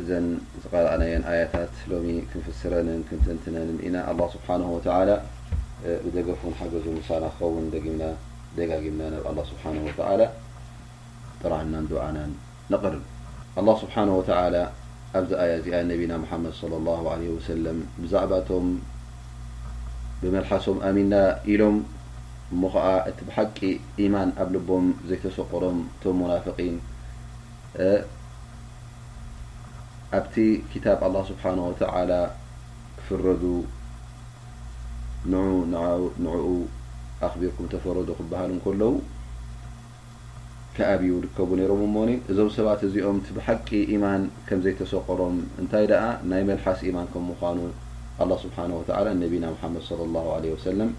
እዘን ዝቐራእናየን ኣያታት ሎሚ ክንፍስረንን ክንትንትነንን ኢና። ኣላህ ስብሓነሁ ወተዓላ ብደገፉን ሓገዙን ምሳና ክኸውን ደጊምና ደጋጊምና ናብ ኣላህ ስብሓነሁ ወተዓላ ጥርዓናን ዱዓናን ነቕርብ። ኣላህ ስብሓነሁ ወተዓላ ኣብዛ ኣያ እዚኣ ነቢና ሙሓመድ ሰለላሁ ዓለይሂ ወሰለም ብዛዕባ እቶም ብመልሓሶም ኣሚና ኢሎም እሞ ኸኣ እቲ ብሓቂ ኢማን ኣብ ልቦም ዘይተሰቆሮም እቶም ሙናፍቒን ኣብቲ ክታብ ኣላህ ስብሓነሁ ወተዓላ ክፍረዱ ንዑ ንዑ ኣኽቢርኩም ተፈረዱ ክበሃሉ እንከለዉ ክኣብዩ ይርከቡ ነይሮም እሞኒ እዞም ሰባት እዚኦም እቲ ብሓቂ ኢማን ከም ዘይተሰቆሮም እንታይ ደኣ ናይ መልሓስ ኢማን ከም ምዃኑ ኣላህ ስብሓነሁ ወተዓላ ነቢና ሙሓመድ ሰለላሁ ዓለይሂ ወሰለም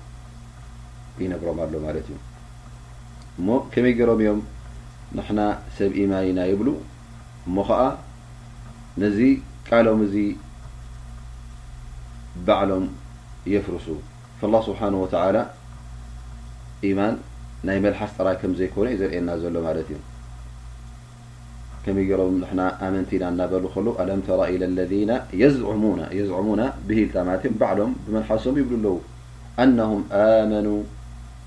ይነግሮም ኣሎ ማለት እዩ። እሞ ከመይ ጌሮም እዮም ንሕና ሰብ ኢማን ኢና ይብሉ እሞ ኸኣ ነዚ ቃሎም እዚ ባዕሎም የፍርሱ ፋላህ ስብሓን ወተዓላ ኢማን ናይ መልሓስ ጥራይ ከም ዘይኮነ እዩ ዘርእየና ዘሎ ማለት እዩ ከመይ ጌሮም ንሕና ኣመንቲ ኢና እናበሉ ከሉ ኣለም ተራ ኢለ ለذና የዝሙና የዝሙና ብሂልታ ማለት እዮም ባዕሎም ብመልሓሶም ይብሉ ኣለዉ ኣነሁም ኣመኑ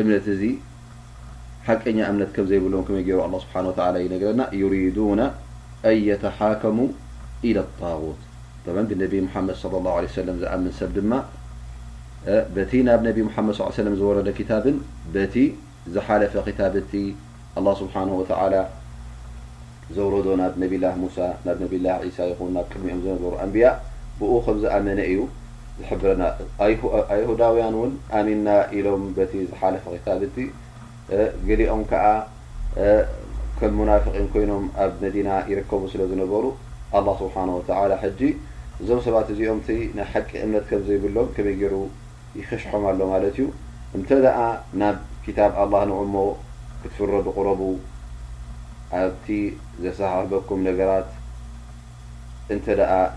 እምነት እዚ ሓቀኛ እምነት ከም ዘይብሎም ከመይ ገይሩ ኣላህ ስብሓነሁ ወተዓላ ይነግረና ዩሪዱነ ኣን የተሓከሙ ኢለ ጣጉት በመን ብነቢዪ ሙሓመድ ሰለላሁ ዓለይሂ ወሰለም ዝኣምን ሰብ ድማ በቲ ናብ ነቢዪ ሙሓመድ ሰለላሁ ዓለይሂ ወሰለም ዝወረደ ክታብን በቲ ዝሓለፈ ክታብቲ ኣላህ ስብሓነሁ ወተዓላ ዘውረዶ ናብ ነቢላህ ሙሳ፣ ናብ ነቢላህ ዒሳ ይኹን ናብ ቅድሚኦም ዝነበሩ ኣንብያ ብኡ ከም ዝኣመነ እዩ ዝሕብረና። ኣይሁዳውያን እውን ኣሚንና ኢሎም በቲ ዝሓለፈ ክታብ እቲ፣ ገሊኦም ከኣ ከም ሙናፊቒን ኮይኖም ኣብ መዲና ይርከቡ ስለ ዝነበሩ ኣላህ ስብሓነሁ ወተዓላ ሕጂ እዞም ሰባት እዚኦም እቲ ናይ ሓቂ እምነት ከም ዘይብሎም ከመይ ገይሩ ይሕሽሖም ኣሎ ማለት እዩ እንተ ናብ ክታብ ኣላ ንዑሞ ክትፍረዱ ቅረቡ ኣብቲ ዘሰሓሕበኩም ነገራት እንተ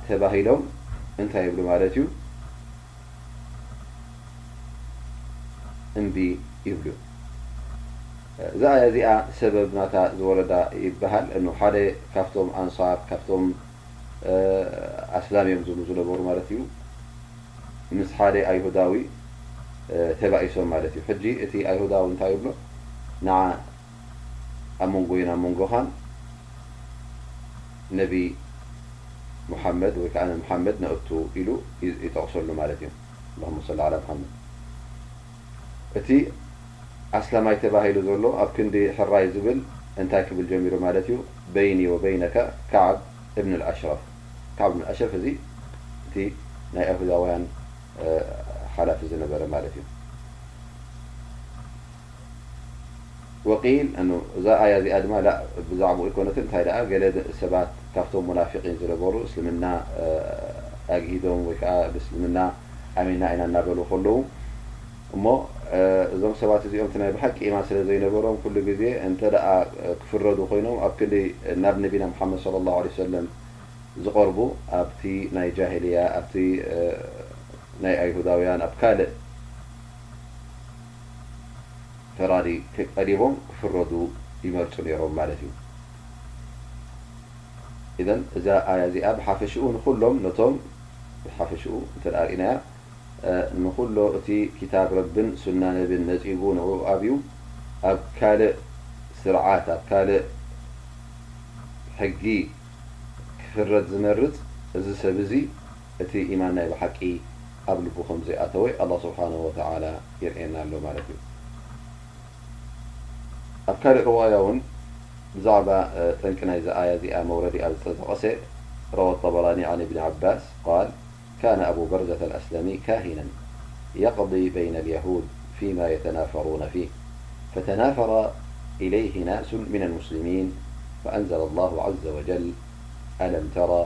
ተባሂሎም እንታይ ይብሉ ማለት እዩ እምቢ ይብሉ እዛ ኣያ እዚኣ ሰበብ ናታ ዝወረዳ ይበሃል ሓደ ካብቶም ኣንሳር ካብቶም ኣስላም እዮም ዝብሉ ዝነበሩ ማለት እዩ ምስ ሓደ ኣይሁዳዊ ተባኢሶም ማለት እዩ ሕጂ እቲ ኣይሁዳዊ እንታይ ይብሎ ንዓ ኣብ መንጎይን ኣብ መንጎኻን ነቢ ሙሓመድ ወይ ከዓ መሓመድ ነእቱ ኢሉ ይጠቕሰሉ ማለት እዩ ላሁመ ሰሊ ዓላ ሙሓመድ እቲ ኣስላማይ ተባሂሉ ዘሎ ኣብ ክንዲ ሕራይ ዝብል እንታይ ክብል ጀሚሩ ማለት እዩ በይኒ ወበይነከ ከዕብ እብን ኣልኣሽረፍ ከዕብ እብን ኣልኣሽረፍ እዚ እቲ ናይ ኣይሁዳውያን ሓላፊ ዝነበረ ማለት እዩ ወቂል እኑ እዛ ኣያ እዚኣ ድማ ላ ብዛዕባኡ ኣይኮነትን እንታይ ደኣ ገለ ሰባት ካብቶም ሙናፊቂን ዝነበሩ እስልምና ኣግሂዶም ወይ ከዓ ብእስልምና ኣሚና ኢና እናበሉ ከለዉ እሞ እዞም ሰባት እዚኦም እቲ ናይ ብሓቂ ኢማን ስለ ዘይነበሮም ኩሉ ግዜ እንተ ክፍረዱ ኮይኖም ኣብ ክንዲ ናብ ነቢና ሙሓመድ ሰለላሁ ዓለይሂ ወሰለም ዝቐርቡ ኣብቲ ናይ ጃሂልያ ኣብቲ ናይ ኣይሁዳውያን ኣብ ካልእ ፈራዲ ቀሪቦም ክፍረዱ ይመርጹ ነይሮም ማለት እዩ። ኢዘን እዛ ኣያ እዚኣ ብሓፈሽኡ ንኹሎም ነቶም ብሓፈሽኡ እንተ ርኢናያ ንኹሎ እቲ ክታብ ረብን ሱና ነብን ነጺጉ ንዕኡ ኣብዩ ኣብ ካልእ ስርዓት ኣብ ካልእ ሕጊ ክፍረድ ዝመርጽ እዚ ሰብ እዚ እቲ ኢማን ናይ ብሓቂ ኣብ ልቡ ከም ዘይኣተወ ኣላህ ሱብሓነሁ ወተዓላ የርእየና ኣሎ ማለት እዩ። روى الطبراني عن ابن عباسقال كان أبو برزة الأسلمي كاهنا يقضي بين اليهود فيما يتنافرون فيه فتنافر إليه ناس من المسلمين فأنزل الله عز وجل ألم تر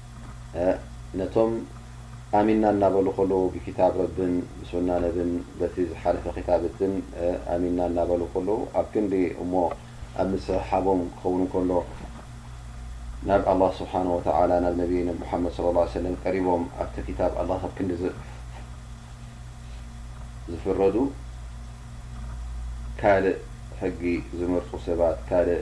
ነቶም ኣሚና እናበሉ ከለዉ ብኪታብ ረብን ብሱና ነብን በቲ ዝሓለፈ ክታብትን ኣሚና እናበሉ ከለዉ ኣብ ክንዲ እሞ ኣብ ምስሕሓቦም ክኸውን እንከሎ ናብ ኣላህ ስብሓነሁ ወተዓላ ናብ ነቢ ነብ ሙሓመድ ሰለላሁ ዓለይሂ ወሰለም ቀሪቦም ኣብቲ ክታብ ኣላህ ኣብ ክንዲ ዝፍረዱ ካልእ ሕጊ ዝመርጹ ሰባት ካልእ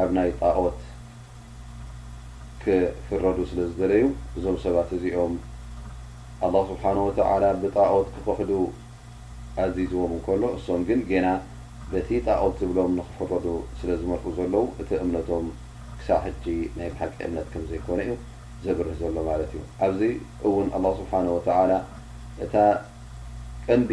ኣብ ናይ ጣኦት ክፍረዱ ስለ ዝደለዩ እዞም ሰባት እዚኦም ኣላህ ስብሓነሁ ወተዓላ ብጣኦት ክኽሕዱ ኣዚዝዎም እንከሎ እሶም ግን ጌና በቲ ጣኦት ዝብሎም ንኽፍረዱ ስለ ዝመርፁ ዘለዉ እቲ እምነቶም ክሳዕ ሕጂ ናይ ብሓቂ እምነት ከም ዘይኮነ እዩ ዘብርህ ዘሎ ማለት እዩ። ኣብዚ እውን ኣላህ ስብሓነሁ ወተዓላ እታ ቀንዲ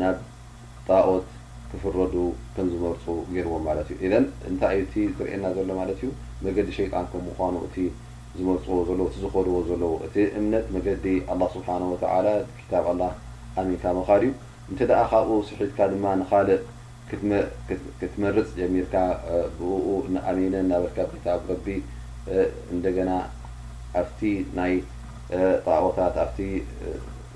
ናብ ጣኦት ክፍረዱ ከም ዝመርጹ ገይርዎም ማለት እዩ። ኢዘን እንታይ እዩ እቲ ዘርእየና ዘሎ ማለት እዩ መገዲ ሸይጣን ከም ምዃኑ እቲ ዝመርጽዎ ዘለዉ እቲ ዝኸድዎ ዘለዉ እቲ እምነት መገዲ ኣላህ ስብሓነሁ ወተዓላ ኪታብ ኣላህ ኣሚንካ ምኻድ እዩ። እንተ ደኣ ካብኡ ስሒትካ ድማ ንኻልእ ክትመርጽ ጀሚርካ ብእኡ ንኣሚነ እናበልካ ብኪታብ ረቢ እንደገና ኣብቲ ናይ ጣኦታት ኣብቲ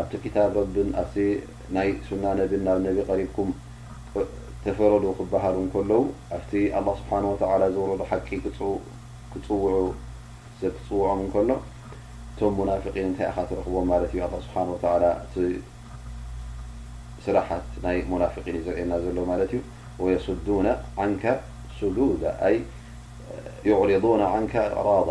ኣብቲ ክታብ ረብን ኣብቲ ናይ ሱና ነቢን ናብ ነቢ ቀሪብኩም ተፈረዱ ክበሃሉ እንከለዉ ኣብቲ ኣላህ ስብሓነሁ ወተዓላ ዘውረዶ ሓቂ ክጽውዑ ሰብ ክጽውዖም እንከሎ እቶም ሙናፊቒን እንታይ ኢኻ ትረኽቦም ማለት እዩ ኣላህ ስብሓነሁ ወተዓላ እቲ ስራሓት ናይ ሙናፊቒን እዩ ዘርእየና ዘሎ ማለት እዩ ወየሱዱነ ዓንከ ሱዱዳ ኣይ ዩዕሪዱነ ዓንከ ኢዕራዳ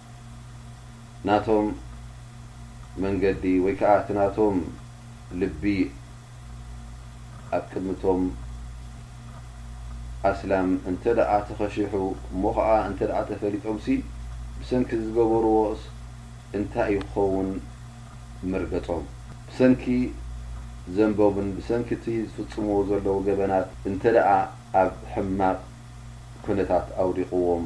ናቶም መንገዲ ወይ ከኣ እቲ ናቶም ልቢ ኣብ ቅድሚ'ቶም ኣስላም እንተ ደኣ ተኸሺሑ እሞ ኸኣ እንተ ደኣ ተፈሊጦምሲ ብሰንኪ ዝገበርዎስ እንታይ እዩ ክኸውን መርገጾም? ብሰንኪ ዘንቦምን ብሰንኪ እቲ ዝፍጽምዎ ዘለዉ ገበናት እንተ ደኣ ኣብ ሕማቕ ኩነታት ኣውዲቕዎም፣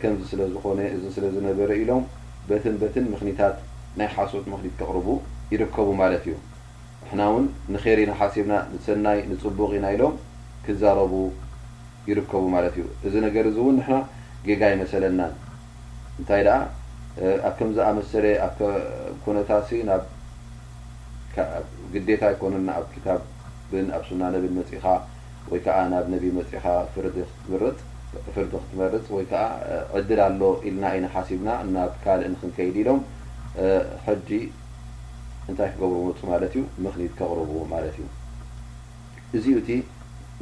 ከምዚ ስለ ዝኾነ እዚ ስለ ዝነበረ ኢሎም በትን በትን ምኽኒታት ናይ ሓሶት ምኽኒት ከቕርቡ ይርከቡ ማለት እዩ። ንሕና ውን ንኼር ኢና ሓሲብና ንሰናይ ንጽቡቕ ኢና ኢሎም ክዛረቡ ይርከቡ ማለት እዩ። እዚ ነገር እዚ ውን ንሕና ጌጋ ኣይመሰለናን እንታይ ደኣ ኣብ ከም ዝኣመሰለ ኣብ ኩነታሲ ናብ ግዴታ ኣይኮነን ኣብ ክታብን ኣብ ሱና ነብን መጺኻ ወይ ከኣ ናብ ነቢ መጺኻ ፍርዲ ክትምርጽ ፍርዲ ክትመርጽ ወይ ከኣ ዕድል ኣሎ ኢልና ኢና ሓሲብና ናብ ካልእ ንክንከይድ ኢሎም ሕጂ እንታይ ክገብሩ መጹ ማለት እዩ ምኽኒት ከቕርቡ ማለት እዩ እዚ እዩ እቲ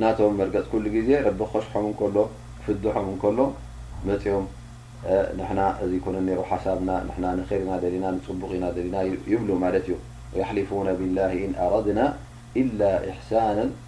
ናቶም መርገጽ ኩሉ ግዜ ረቢ ክኸሽሖም እንከሎ ክፍድሖም እንከሎ መጺኦም ንሕና እዚ ኮነ ነይሩ ሓሳብና ንሕና ንኸይር ኢና ደሊና ንጽቡቕ ኢና ደሊና ይብሉ ማለት እዩ ወያሕሊፉነ ቢላሂ ኢን ኣረድና ኢላ ኢሕሳናን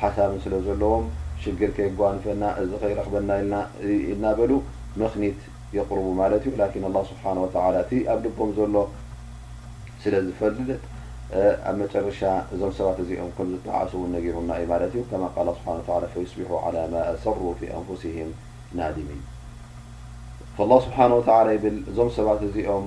ሓሳብን ስለ ዘለዎም ሽግር ከየጓንፈና እዚ ከይረኽበና ኢልና እናበሉ ምኽኒት የቕርቡ ማለት እዩ ላኪን ኣላ ስብሓን ወተላ እቲ ኣብ ልቦም ዘሎ ስለ ዝፈልጥ ኣብ መጨረሻ እዞም ሰባት እዚኦም ከም ዝጠዓሱ እውን ነጊሩና እዩ ማለት እዩ ከማ ቃል ስብሓ ወተላ ፈዩስቢሑ ዓላ ማ ኣሰሩ ፊ ኣንፉሲህም ናዲሚን ላ ስብሓን ወተላ ይብል እዞም ሰባት እዚኦም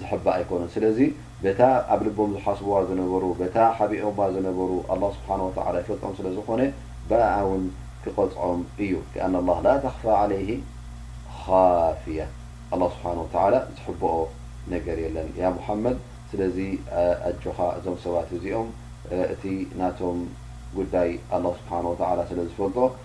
ዝሕባእ ኣይኮነን ስለዚ በታ ኣብ ልቦም ዝሓስብዋ ዝነበሩ በታ ሓቢኦማ ዝነበሩ ኣላህ ስብሓን ወተዓላ ይፈልጦም ስለ ዝኾነ ብእኣ ውን ክቐፅዖም እዩ ሊኣን ኣላህ ላ ተኽፋ ዓለይሂ ኻፍያ ኣላህ ስብሓን ወተዓላ ዝሕበኦ ነገር የለን ያ ሙሓመድ ስለዚ ኣጆኻ እዞም ሰባት እዚኦም እቲ ናቶም ጉዳይ ኣላህ ስብሓን ወተዓላ ስለ ዝፈልጦ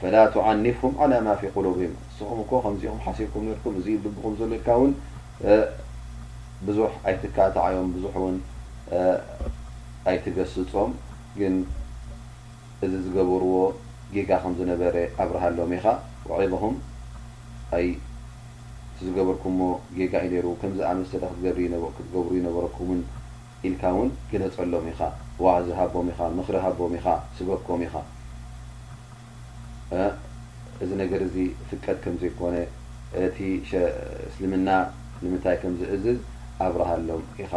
ፈላ ቱዓኒፍኩም ዓላ ማ ፊ ቁሉብህም ንስኹም እኮ ከምዚ ኢኹም ሓሲብኩም ኔርኩም እዚ ዩ ልብኹም ዘሎ ኢልካ ውን ብዙሕ ኣይትካእታዓዮም ብዙሕ ውን ኣይትገስጾም ግን እዚ ዝገበርዎ ጌጋ ከም ዝነበረ ኣብርሃሎም ኢኻ ውዒልሁም ኣይ እቲ ዝገበርኩሞ ጌጋ ዩ ኔሩ ከምዚ ኣመሰለ ክትገብሪ ክትገብሩ ይነበረኩምን ኢልካ ውን ግለጸሎም ኢኻ ዋዕዚ ሃቦም ኢኻ ምኽሪ ሃቦም ኢኻ ስበኮም ኢኻ እእ እዚ ነገር እዚ ፍቀድ ከም ዘይኮነ እቲ እስልምና ንምንታይ ከም ዝእዝዝ ኣብርሃሎም ኢኻ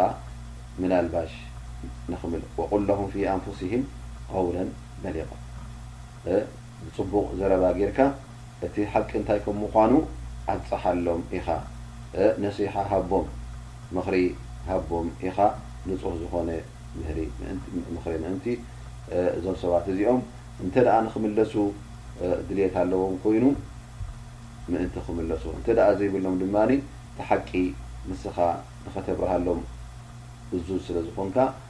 ምናልባሽ ንኽምል ወቁል ለሁም ፊ ኣንፉሲሂም ቀውለን በሊቃ እእ ብጽቡቕ ዘረባ ጌርካ እቲ ሓቂ እንታይ ከም ምዃኑ ኣብጽሓሎም ኢኻ፣ ነሲሓ ሃቦም፣ ምኽሪ ሃቦም ኢኻ፣ ንጹህ ዝኾነ ምህሪ ምኽሪ ምእንቲ እዞም ሰባት እዚኦም እንተ ንኽምለሱ ድልየት ኣለዎም ኮይኑ ምእንቲ ክምለሱ እንተ ዘይብሎም ድማ እቲ ሓቂ ንስኻ ንኸተብርሃሎም እዙዝ ስለ ዝኾንካ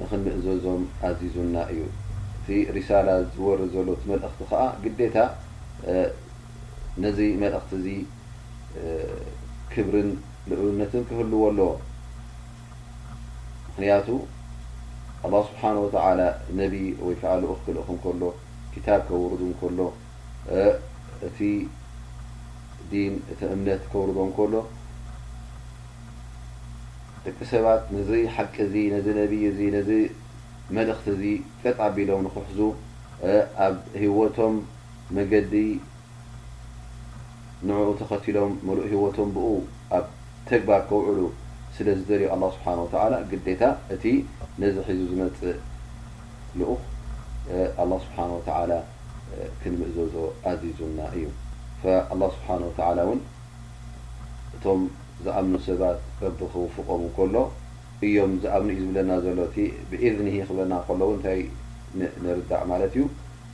ንኽንምእዘዞም ኣዚዙና እዩ። እቲ ሪሳላ ዝወርድ ዘሎ እቲ መልእኽቲ ከኣ ግዴታ ነዚ መልእኽቲ እዚ ክብርን ልዑልነትን ክህልዎ ኣለዎ። ምኽንያቱ ኣላህ ስብሓነሁ ወተዓላ ነቢ ወይ ከኣ ልኡኽ ክልእኽ እንከሎ፣ ክታብ ከውርድ እንከሎ፣ እቲ ዲን እቲ እምነት ከውርዶ እንከሎ፣ ደቂ ሰባት ነዚ ሓቂ እዚ፣ ነዚ ነብዪ እዚ፣ ነዚ መልእኽቲ እዚ ቀጥ ኣቢሎም ንኽሕዙ፣ ኣብ ህይወቶም መገዲ ንዕኡ ተኸቲሎም ምሉእ ህይወቶም ብኡ ኣብ ተግባር ከውዕሉ ስለ ዝደልዩ ኣላህ ስብሓነሁ ወተዓላ ግዴታ እቲ ነዚ ሒዙ ዝመጽእ ልኡኽ ኣላህ ስብሓነሁ ወተዓላ ክንምእዘዞ ኣዚዙና እዩ። ኣላህ ስብሓነሁ ወተዓላ እውን። እቶም ዝኣምኑ ሰባት ረቢ ክውፍቆም እንከሎ እዮም ዝኣምኑ እዩ ዝብለና ዘሎ እቲ ብኢዝኒሂ ክብለና ከሎ ውን እንታይ ንርዳእ ማለት እዩ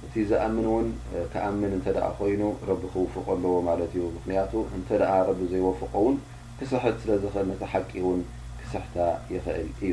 እቲ ዝኣምን ውን ክኣምን እንተ ኮይኑ ረቢ ክውፍቆ ኣለዎ ማለት እዩ ምክንያቱ እንተ ረቢ ዘይወፍቆ ውን ክስሕት ስለ ዝክእል ነታ ሓቂ ውን ክስሕታ ይክእል እዩ።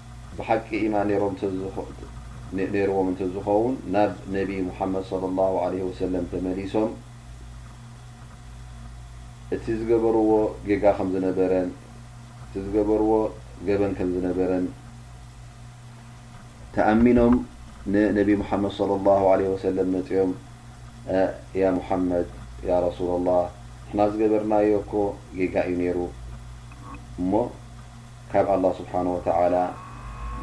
ብሓቂ ኢማን ኔሮም ኔርዎም እንተዝኸውን ናብ ነቢ ሙሓመድ ሰለላሁ ዓለይሂ ወሰለም ተመሊሶም እቲ ዝገበርዎ ጌጋ ከም ዝነበረን እቲ ዝገበርዎ ገበን ከም ዝነበረን ተኣሚኖም ንነቢ ሙሓመድ ሰለላሁ ዓለይሂ ወሰለም መጽዮም ያ ሙሓመድ ያ ረሱለላህ ንሕና ዝገበርናዮ እኮ ጌጋ እዩ ኔሩ እሞ ካብ ኣላህ ስብሓነሁ ወተዓላ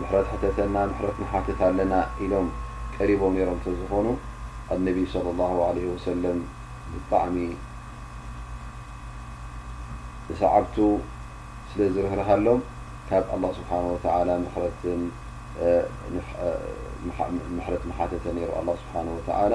ምሕረት ሕተተልና ምሕረት ንሓትት ኣለና ኢሎም ቀሪቦም ነይሮም ተዝኾኑ ኣብ ነቢይ ሰለላሁ ዓለይሂ ወሰለም ብጣዕሚ ንሰዓብቱ ስለ ዝርህርሃሎም ካብ ኣላህ ስብሓነሁ ወተዓላ ምሕረት ምሓተተ ነይሩ ኣላህ ስብሓነሁ ወተዓላ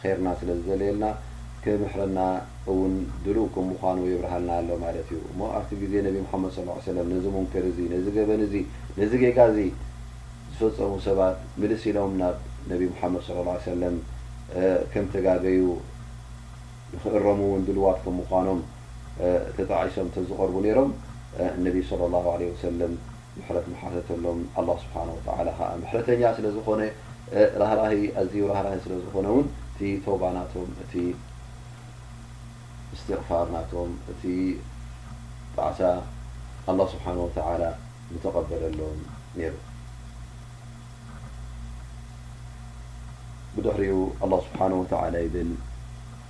ኼርና ስለ ዝደለየልና ክምሕረና እውን ድሉው ከም ምዃኑ የብርሃልና ኣሎ ማለት እዩ። እሞ ኣብቲ ግዜ ነቢ ሙሓመድ ሰለላሁ ዓለይሂ ወሰለም ነዚ ሙንከር እዚ፣ ነዚ ገበን እዚ፣ ነዚ ጌጋ እዚ ዝፈጸሙ ሰባት ምልስ ኢሎም ናብ ነቢ ሙሓመድ ሰለላሁ ዓለይሂ ወሰለም ከም ተጋገዩ ንኽእረሙ እውን ድሉዋት ከም ምዃኖም ተጣዒሶም ተዝቐርቡ ነይሮም ነቢ ሰለላሁ ዓለይሂ ወሰለም ምሕረት ምሓተተሎም ኣላህ ስብሓነሁ ወተዓላ ኸኣ ምሕረተኛ ስለ ዝኾነ ራህራሂ ኣዝዩ ራህራሂ ስለ ዝኾነ ውን እቲ ተውባ ናቶም እቲ እስትቕፋር ናቶም እቲ ጣዕሳ ኣላህ ስብሓነሁ ወተዓላ ምተቐበለሎም ኔሩ ብድሕሪኡ ኣላህ ስብሓነሁ ወተዓላ ይብል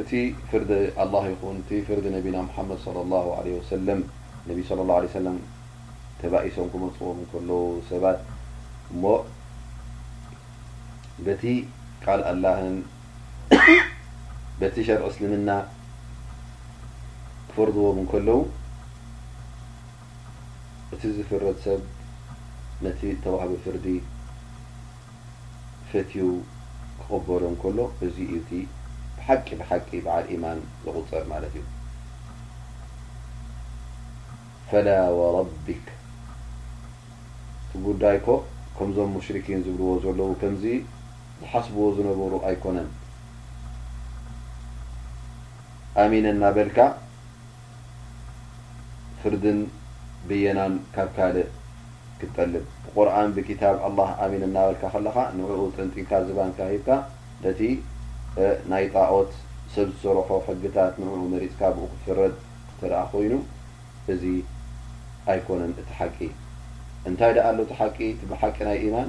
እቲ ፍርዲ ኣላህ ይኹን እቲ ፍርዲ ነቢና ሙሓመድ ሰለላሁ ዓለይሂ ወሰለም፣ ነቢ ሰለላሁ ዓለይሂ ወሰለም ተባኢሶም ክመጽዎም እንከለዉ ሰባት እሞ በቲ ቃል ኣላህን በቲ ሸርዒ እስልምና ክፈርድዎም እንከለዉ እቲ ዝፍረድ ሰብ ነቲ እተዋህበ ፍርዲ ፈትዩ ክቕበሎ እንከሎ እዚ እዩ እቲ ብሓቂ ብሓቂ በዓል ኢማን ዝቑጸር ማለት እዩ ፈላ ወረቢክ እቲ ጉዳይ እኮ ከምዞም ሙሽሪኪን ዝብልዎ ዘለዉ ከምዚ ዝሓስብዎ ዝነበሩ ኣይኮነን ኣሚነ እናበልካ ፍርድን ብየናን ካብ ካልእ ክትጠልብ ብቁርኣን ብኪታብ ኣላህ ኣሚን እናበልካ ከለኻ ንዕኡ ጠንጢንካ ዝባንካ ሂብካ በቲ ናይ ጣኦት ሰብ ዝሰረሖ ሕግታት ንዕኡ መሪጽካ ብኡ ክትፍረድ እንተ ኮይኑ እዚ ኣይኮነን እቲ ሓቂ እንታይ ደኣ ኣሎ እቲ ሓቂ እቲ ብሓቂ ናይ ኢማን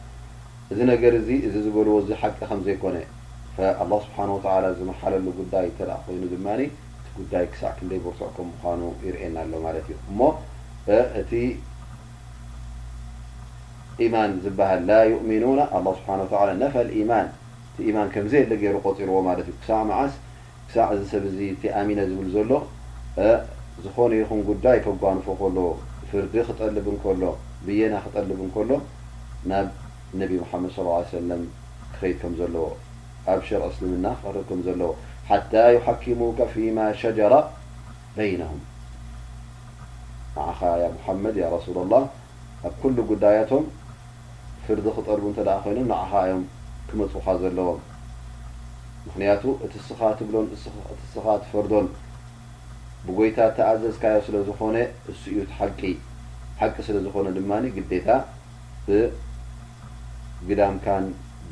እዚ ነገር እዚ እዚ ዝበልዎ እዚ ሓቂ ከም ዘይኮነ ኣላህ ስብሓነሁ ወተዓላ ዝመሓለሉ ጉዳይ እንተ ኮይኑ ድማ እቲ ጉዳይ ክሳዕ ክንደይ ብርቱዕ ከም ምዃኑ ይርእየና ኣሎ ማለት እዩ እሞ እቲ ኢማን ዝበሃል ላ ዩእሚኑና ኣላህ ስብሓነሁ ወተዓላ ነፈል ኢማን እቲ ኢማን ከም ዘየለ ገይሩ ቆፂርዎ ማለት እዩ ክሳዕ መዓስ ክሳዕ እዚ ሰብ እዚ እቲ ኣሚነ ዝብል ዘሎ ዝኾነ ይኹን ጉዳይ ከጓንፎ ከሎ፣ ፍርዲ ክጠልብ እንከሎ፣ ብየና ክጠልብ እንከሎ ናብ ነቢ ሙሓመድ ሰለላሁ ዓለይሂ ወሰለም ክኸይድ ከም ዘለዎ፣ ኣብ ሸርዒ እስልምና ክቐርብ ከም ዘለዎ ሓታ ዩሓኪሙከ ፊማ ሸጀረ በይነሁም ንዓኻ ያ ሙሓመድ ያ ረሱለላህ ኣብ ኩሉ ጉዳያቶም ፍርዲ ክጠልቡ እንተደኣ ኮይኖም ንዓኻ እዮም ክመጹኻ ዘለዎም ምኽንያቱ እቲ እስኻ ትብሎን እቲ እስኻ ትፈርዶን ብጎይታ እተኣዘዝካዮ ስለ ዝኾነ እሱ እዩ እቲ ሓቂ ሓቂ ስለ ዝኾነ ድማ ግዴታ ብግዳምካን ብ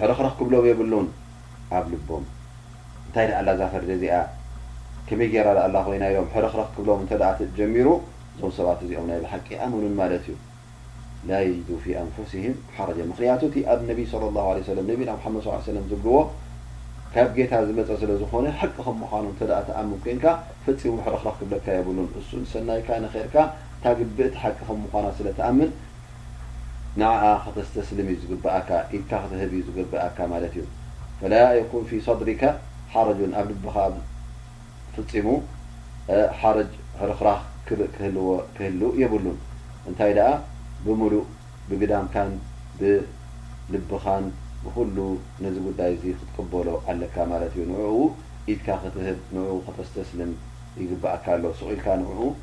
ሕርኽርኽ ክብሎም የብሉን ኣብ ልቦም እንታይ ደኣ ኣላ እዛ ፈርጀ እዚኣ ከመይ ጌራ ደኣ ኣላ ኮይና ኢሎም ሕርኽርኽ ክብሎም እንተ ደኣ ጀሚሩ እዞም ሰባት እዚኦም ናይ ብሓቂ ኣይኣመኑን ማለት እዩ ላየጅዱ ፊ ኣንፉሲሂም ሓረጀን ምኽንያቱ እቲ ኣብ ነቢይ ሰለላሁ ዓለይሂ ወሰለም ነቢና ሙሓመድ ሰለላሁ ዓለይሂ ወሰለም ዝብልዎ ካብ ጌታ ዝመጸ ስለ ዝኾነ ሓቂ ከም ምዃኑ እንተ ደኣ ትኣምን ኮይንካ ፈጺሙ ሕርኽርኽ ክብለካ የብሉን እሱ ንሰናይካ ንኸይርካ እታ ግብእቲ ሓቂ ከም ምዃና ስለ ትኣምን ንዓኣ ከተስተስልም እዩ ዝግብኣካ ኢድካ ክትህብ እዩ ዝግብኣካ ማለት እዩ ፈላ የኩን ፊ ሰድሪከ ሓረጁን ኣብ ልብኻ ፍጺሙ ሓረጅ ሕርኽራኽ ክልእ ክህልዎ ክህሉ የብሉን እንታይ ደኣ ብምሉእ ብግዳምካን ብልብኻን ብኹሉ ነዚ ጉዳይ እዚ ክትቅበሎ ኣለካ ማለት እዩ ንዕኡ ኢድካ ክትህብ ንዕኡ ከተስተስልም ይግብኣካ ኣሎ ሱቕ ኢልካ ንዕኡ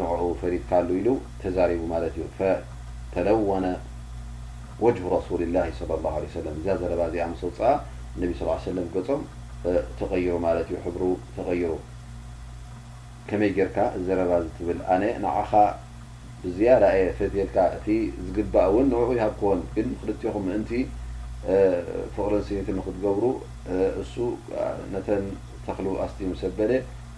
ንዑዑ ፈሊጥካሉ ኢሉ ተዛሪቡ ማለት እዩ ፈተለወነ ወጅሁ ረሱሊላሂ ሰለላሁ ዓለይሂ ወሰለም እዛ ዘረባ እዚኣ ምስ ወጽኣ ነቢ ሰለላሁ ዓለይሂ ወሰለም ገጾም ተቐይሩ ማለት እዩ ሕብሩ ተቐይሩ ከመይ ጌርካ እዚ ዘረባ እዚ ትብል ኣነ ንዓኻ ብዝያዳ እየ ፈትየልካ እቲ ዝግባእ እውን ንዑዑ ይሃብክዎን ግን ክልቴኹም ምእንቲ ፍቕርን ስኒትን ንኽትገብሩ እሱ ነተን ተኽሉ ኣስትዩ ምስ ኣበለ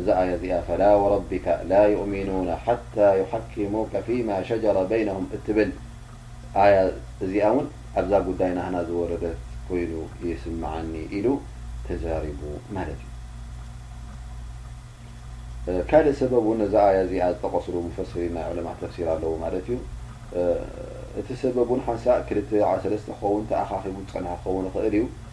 እዛ ኣያ እዚኣ ፈላ ወረቢከ ላ ዩእሚኑነ ሓታ ዩሓኪሙከ ፊማ ሸጀረ በይነሁም እትብል ኣያ እዚኣ እውን ኣብዛ ጉዳይ ናህና ዝወረደት ኮይኑ ይስመዓኒ ኢሉ ተዛሪቡ ማለት እዩ። ካልእ ሰበብ እውን ነዛ ኣያ እዚኣ ዝጠቐስሉ ሙፈሲሪን ናይ ዑለማእ ተፍሲር ኣለዉ ማለት እዩ። እቲ ሰበብ እውን ሓንሳእ ክልተ ይዓ ሰለስተ ክኸውን ተኣኻኺቡ ዝፀንሐ ክኸውን ይኽእል እዩ።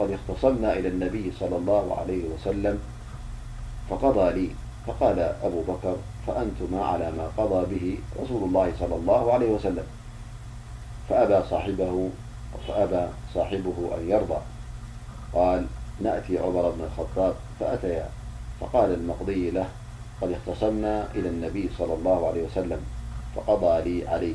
اختصمناإلانبسفقضى ليفقال أبو بكر فأنتما على ما قضى به رسول الله صل اللهعلي وسلم فأبى صاحبه أن يرضى قال نأتي عمر بن الخطاب فأتيا فقال المقضي له قد اختصلنا إلى النبياعوسلمفقضى لي علي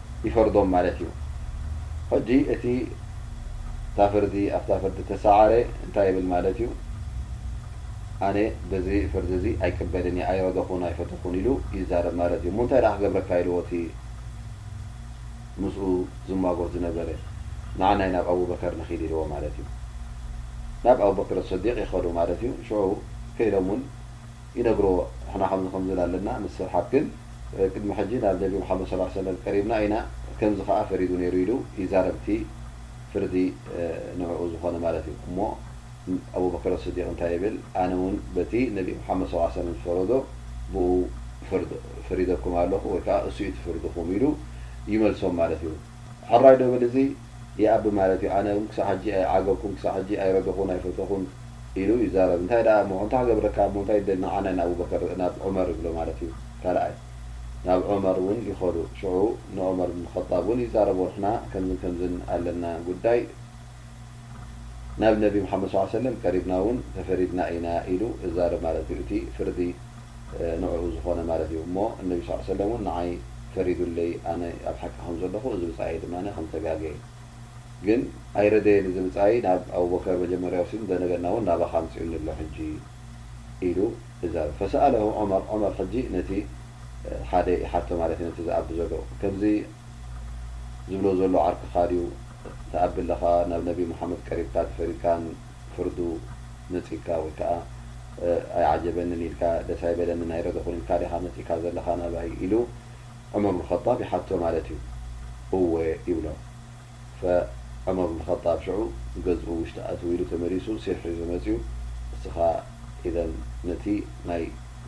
ይፈርዶም ማለት እዩ። ሕጂ እቲ እታ ፍርዲ ኣብታ ፍርዲ እተሳዓረ እንታይ ይብል ማለት እዩ? ኣነ በዚ ፍርዲ እዚ ኣይቅበልን እየ፣ ኣይረደኹን፣ ኣይፈተኹን ኢሉ ይዛረብ ማለት እዩ። እሞ እንታይ ደኣ ክገብረካ ኢልዎ እቲ ምስኡ ዝማጎት ዝነበረ? ንዓናይ ናብ ኣቡበከር ንኺድ ኢልዎ ማለት እዩ። ናብ ኣቡበክር ኣሰዲቕ ይኸዱ ማለት እዩ። ሽዑ ከይዶም እውን ይነግርዎ ንሕና ከምዚ ከምዚ ኢልና ኣለና ምስ ስርሓብክን፣ ቅድሚ ሕጂ ናብ ደቪድ ሓመድ ሰላም ሰነድ ቀሪብና ኢና፣ ከምዚ ከኣ ፈሪዱ ነይሩ ኢሉ ይዛረብ እቲ ፍርዲ ንዕኡ ዝኾነ ማለት እዩ። እሞ ኣቡበከር ኣስዲቅ እንታይ ይብል ኣነ ውን በቲ ነቢ ሙሓመድ ሰለላሁ ሰለም ዝፈረዶ ብኡ ፈሪደኩም ኣለኹ ወይ ከኣ እሱ እዩ እቲ ፍርድኹም ኢሉ ይመልሶም ማለት እዩ። ሕራይ ዶ በል እዚ ይኣቢ ማለት እዩ ኣነ ውን ክሳዕ ሕጂ ኣይዓገብኩን ክሳዕ ሕጂ ኣይረገኹን ኣይፈተኹን ኢሉ ይዛረብ እንታይ ደኣ እሞ እንታይ ክገብረካ እሞ እንታይ ትደሊ ንዓና ን ኣቡበከር ናብ ዑመር ይብሎ ማለት እዩ ካልኣይ ናብ ዑመር ውን ይኸዱ ሽዑ ንዑመር ብን ኸጣብ ውን ይዛረቦ ንሕና ከምዝን ከምዝን ኣለና ጉዳይ ናብ ነቢ ሙሓመድ ሰለላሁ ዓለይሂ ወሰለም ቀሪብና እውን ተፈሪድና ኢና ኢሉ እዛረብ ማለት እዩ። እቲ ፍርዲ ንዕኡ ዝኾነ ማለት እዩ። እሞ እነቢ ሰለላሁ ዓለይሂ ወሰለም እውን ንዓይ ፈሪዱለይ ኣነ ኣብ ሓቂ ከም ዘለኹ እዚ ብጻየይ ድማ ከም ዝተጋገየ ግን ኣይረደየን እዚ ብጻየይ ናብ ኣቡበከር መጀመርያ ወሲዱ እንደገና እውን ናባኻ ኣምጺኡኒ ኣሎ ሕጂ ኢሉ እዛረብ። ፈሰኣለሁ ዑመር ዑመር ሕጂ ነቲ ሓደ ይሓቶ ማለት እዩ ነቲ ዝኣቢ ዘሎ ከምዚ ዝብሎ ዘሎ ዓርክኻ ድዩ? ትኣቢ ኣለኻ ናብ ነቢ ሙሓመድ ቀሪብካ ተፈሪድካን ፍርዱ መጺካ ወይ ከኣ ኣይዓጀበንን ኢልካ ደስ ኣይበለንን ኣይረደኹን ኢልካ ዲኻ መጺካ ዘለኻ ናባይ ኢሉ ዑመር ብን ኸጣብ ይሓቶ ማለት እዩ እወ ይብሎ ፈዑመር ብን ኸጣብ ሽዑ ገዝኡ ውሽጢ ኣትው ኢሉ ተመሊሱ ሲር ሒዙ መጺኡ እስኻ ኢዘን ነቲ ናይ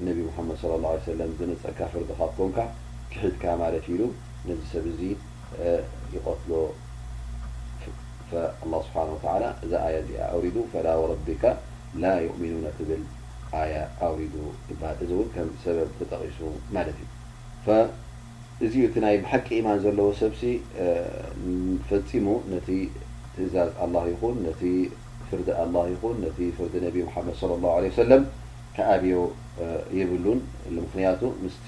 ነቢ ሙሓመድ ሰለላሁ ዐለይሂ ወሰለም ዝመጸካ ፍርዲ ካብ ኮንካ ክሒድካ ማለት እዩ ኢሉ ነዚ ሰብ እዚ ይቀትሎ ፈኣላህ ስብሓን ወተዓላ እዛ ኣያ እዚኣ ኣውሪዱ ፈላ ወረቢካ ላ ዩእሚኑነ ትብል ኣያ ኣውሪዱ ይበሃል እዚ እውን ከም ሰበብ ተጠቒሱ ማለት እዩ ፈእዚዩ እቲ ናይ ብሓቂ ኢማን ዘለዎ ሰብሲ ፈፂሙ ነቲ ትእዛዝ ኣላህ ይኹን ነቲ ፍርዲ ኣላህ ይኹን ነቲ ፍርዲ ነቢ ሙሓመድ ለ ላሁ ለ ወሰለም ክኣብዮ የብሉን ምክንያቱ ምስቲ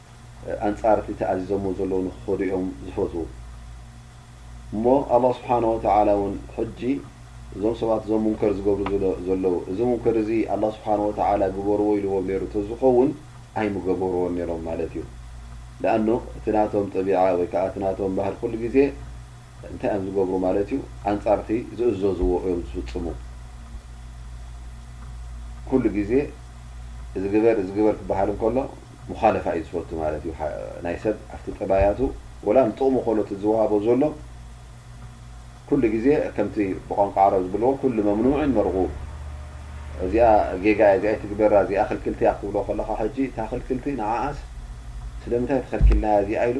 ኣንጻር እቲ ተኣዚዘሞ ዘለዉ ንኽኸዱ እዮም ዝፈትዉ። እሞ ኣላህ ስብሓነሁ ወተዓላ እውን ሕጂ እዞም ሰባት እዞም ሙንከር ዝገብሩ ዘለዉ፣ እዚ ሙንከር እዚ ኣላህ ስብሓነሁ ወተዓላ ግበርዎ ኢልዎም ነይሩ እንተዝኸውን ኣይምገበርዎን ነይሮም ማለት እዩ። ልኣኑ እቲ ናቶም ጠቢዓ ወይ ከዓ እቲ ናቶም ባህሪ ኩሉ ግዜ እንታይ እዮም ዝገብሩ ማለት እዩ? ኣንጻር እቲ ዝእዘዝዎ እዮም ዝፍጽሙ። ኩሉ ግዜ እዚ ግበር እዚ ግበር ክበሃል እንከሎ፣ ሙኻለፋ እዩ ዝፈቱ ማለት እዩ ናይ ሰብ ኣብቲ ጠባያቱ ወላ ንጥቕሙ ኮሎ እቲ ዝወሃቦ ዘሎ ኩሉ ግዜ ከምቲ ብቋንቋ ዓረብ ዝብልዎ ኩሉ መምኑዕን መርጉብ እዚኣ ጌጋ እያ እዚኣ ይትግበራ እዚኣ ክልክልቲ እያ ክትብሎ ከለኻ ሕጂ እታ ክልክልቲ ንዓኣስ ስለምንታይ ተኸልኪልናያ እዚኣ ኢሉ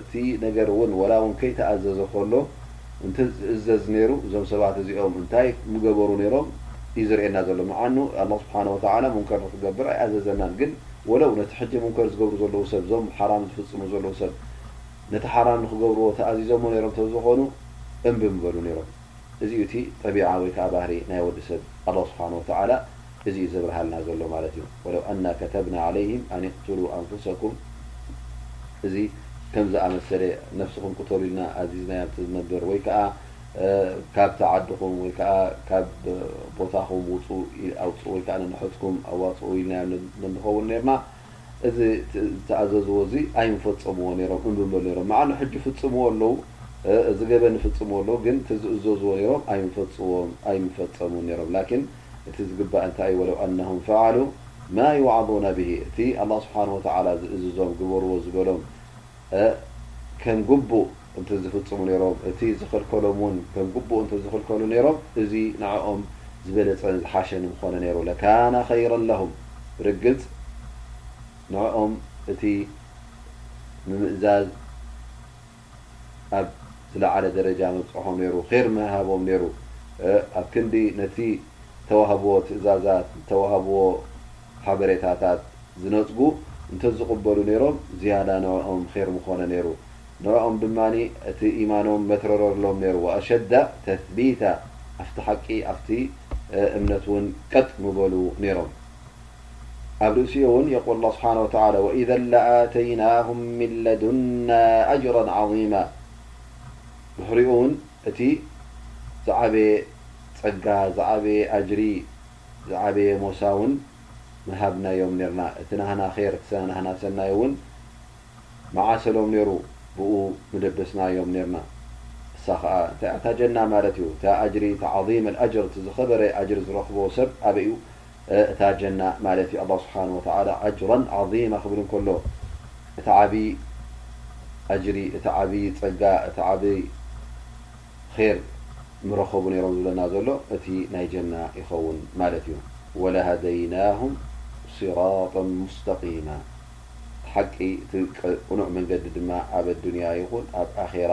እቲ ነገር እውን ዋላ እውን ከይተኣዘዘ ከሎ እንተዝእዘዝ ነይሩ እዞም ሰባት እዚኦም እንታይ ምገበሩ ነይሮም እዩ ዘርእየና ዘሎ። ምዓኑ ኣላህ ስብሓነሁ ወተዓላ ሙንከር ንኽገብር ኣይኣዘዘናን ግን ወለው ነቲ ሕጂ ሙንከር ዝገብሩ ዘለዉ ሰብ እዞም ሓራም ዝፍጽሙ ዘለዉ ሰብ ነቲ ሓራም ንኽገብርዎ ተኣዚዞሞ ነይሮም ተዝኾኑ እምቢ ምበሉ ነይሮም። እዚ እዩ እቲ ጠቢዓ ወይ ከዓ ባህሪ ናይ ወዲ ሰብ ኣላህ ስብሓነሁ ወተዓላ እዚ እዩ ዘብርሃልና ዘሎ ማለት እዩ ወለው ኣና ከተብና ዓለይሂም ኣን ይቅቱሉ ኣንፉሰኩም እዚ ከም ዝኣመሰለ ነፍስኹም ቅተሉ ኢልና ኣዚዝናዮም እትዝነብር ወይ ከዓ ካብቲ ዓድኹም ወይ ከዓ ካብ ቦታኹም ውፁ ኣውፅኡ ወይ ከዓ ነንሕትኩም ኣዋፅኡ ኢልናዮም ንንኸውን ነርና እዚ ዝተኣዘዝዎ እዚ ኣይንፈፀምዎ ነይሮም እንብሎ ነይሮም መዓኑ ሕጂ ፍፅምዎ ኣለው እዚ ገበን ይፍፅምዎ ኣለው ግን እቲ ዝእዘዝዎ ነይሮም ኣይንፈፅዎም ኣይንፈፀሙን ነይሮም ላኪን እቲ ዝግባእ እንታይ'ዩ ወለው ኣነሁም ፈዓሉ ማ ይውዓዙነ ብሂ እቲ ኣላህ ስብሓነሁ ወተዓላ ዝእዝዞም ግበርዎ ዝበሎም ከም ግቡእ እንተዝፍፅሙ ነይሮም እቲ ዝኸልከሎም'ውን ከም ግቡእ እንተዝኽልከሉ ነይሮም እዚ ንዐኦም ዝበለፀን ዝሓሸን ምኾነ ነይሩ ለካነ ኸይረን ለሁም ብርግፅ ንዐኦም እቲ ምምእዛዝ ኣብ ዝለዓለ ደረጃ ምብጽሖ ነይሩ፣ ኼር ምሃቦም ነይሩ። ኣብ ክንዲ ነቲ ዝተዋህብዎ ትእዛዛት፣ ዝተዋህብዎ ሓበሬታታት ዝነጽጉ እንተ ዝቕበሉ ነይሮም፣ ዝያዳ ንዕኦም ኼር ምዀነ ነይሩ። ንዕኦም ድማ እቲ ኢማኖም መትረረርሎም ነይሩ፣ ወኣሸደ ተስቢታ፣ ኣብቲ ሓቂ፣ ኣብቲ እምነት እውን ቀጥ ምበሉ ነይሮም። ኣብ ርእሲኡ ውን የቁል ኣላህ ስብሓን ወተዓላ ወኢዘን ለኣተይናሁም ሚን ለዱና ኣጅረን ዓዚማ ድሕሪኡ ውን እቲ ዝዓበየ ፀጋ ዝዓበየ ኣጅሪ ዝዓበየ ሞሳ ውን ምሃብናዮም ኔርና እቲ ናህና ኼር እቲ ናህና ሰናይ ውን ምዓሰሎም ኔሩ ብኡ ምደበስናዮም ኔርና እሳ ኸዓ እንታይ እያ እታ ጀና ማለት እዩ እታ ኣጅሪ እታ ዓዚም ኣልኣጅር እቲ ዝኸበረ ኣጅሪ ዝረኽቦ ሰብ ኣበይ እዩ እታ ጀና ማለት እዩ ኣላህ ስብሓነሁ ወተዓላ ኣጅረን ዓዚማ ክብል እንከሎ እቲ ዓብዪ ኣጅሪ እቲ ዓብዪ ፀጋ እቲ ዓብዪ ኼር ምረኸቡ ነይሮም ዝብለና ዘሎ እቲ ናይ ጀና ይኸውን ማለት እዩ ወለሃደይናሁም ሲራጠ ሙስተቂማ እቲ ሓቂ እቲ ቅኑዕ መንገዲ ድማ ኣብ ኣዱንያ ይኹን ኣብ ኣኼራ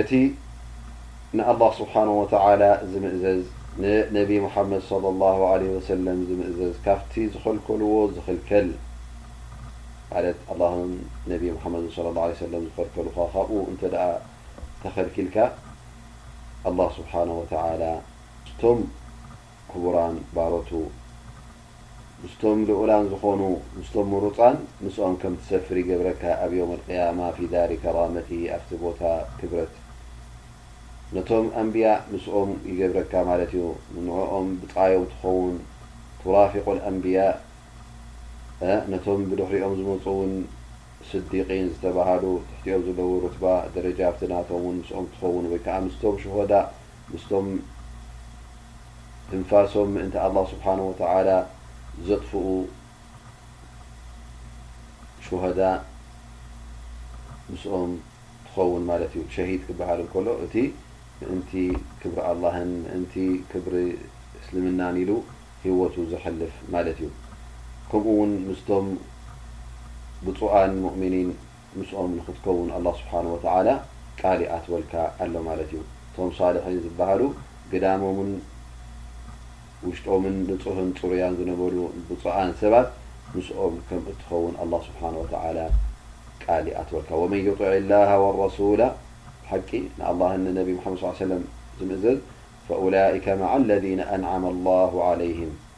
እቲ ንኣላህ ስብሓነሁ ወተዓላ ዝምእዘዝ፣ ንነብዪ ሙሓመድ ሰለላሁ ዓለይሂ ወሰለም ዝምእዘዝ፣ ካብቲ ዝኸልከልዎ ዝኽልከል፣ ማለት ኣላህን ነብዪ ሙሓመድን ሰለላሁ ዓለይሂ ወሰለም ዝኸልከሉኻ ካብኡ እንተድኣ ተኸልኪልካ፣ ኣላህ ስብሓነሁ ወተዓላ እቶም። ክቡራን ባሮቱ ምስቶም ልኡላን ዝኾኑ ምስቶም ምሩጻን ምስኦም ከም ትሰፍር ይገብረካ ኣብ ዮም ኣልቅያማ ፊ ዳሪ ከራመቲ ኣብቲ ቦታ ክብረት ነቶም ኣንብያ ምስኦም ይገብረካ ማለት እዩ ንንዕኦም ብጻዮም ትኸውን ቱራፊቁ ኣልኣንብያ እ ነቶም ብድሕሪኦም ዝመጹ ውን ስዲቂን ዝተባሃሉ ትሕቲኦም ዘለዉ ሩትባ ደረጃ ኣብቲ ናቶም ውን ምስኦም ትኸውን ወይ ከኣ ምስቶም ሹሆዳእ ምስቶም ትንፋሶም ምእንቲ ኣላህ ስብሓነሁ ወተዓላ ዘጥፍኡ ሹሀዳ ምስኦም ትኸውን ማለት እዩ። ሸሂድ ክበሃል እንከሎ እቲ ምእንቲ ክብሪ ኣላህን ምእንቲ ክብሪ እስልምናን ኢሉ ህይወቱ ዘሕልፍ ማለት እዩ። ከምኡ እውን ምስቶም ብፁኣን ሙእሚኒን ምስኦም ንኽትከውን ኣላህ ስብሓነሁ ወተዓላ ቃል ይኣትወልካ ኣሎ ማለት እዩ። እቶም ሷሊሒን ዝበሃሉ ግዳሞምን ውሽጦምን ንፁህን ፅሩያን ዝነበሩ ብፁዓን ሰባት ምስኦም ከም እትኸውን ኣላህ ስብሓነሁ ወተዓላ ቃል ይኣትወልካ። ወመን ዩጢዒ ላሃ ወረሱለ ብሓቂ ንኣላህን ንነቢ ሙሓመድ ሰለላሁ ዓለይሂ ወሰለም ዝምእዘዝ ፈኡላኢከ መዓ ለዚነ ኣንዓመ ላሁ ዓለይሂም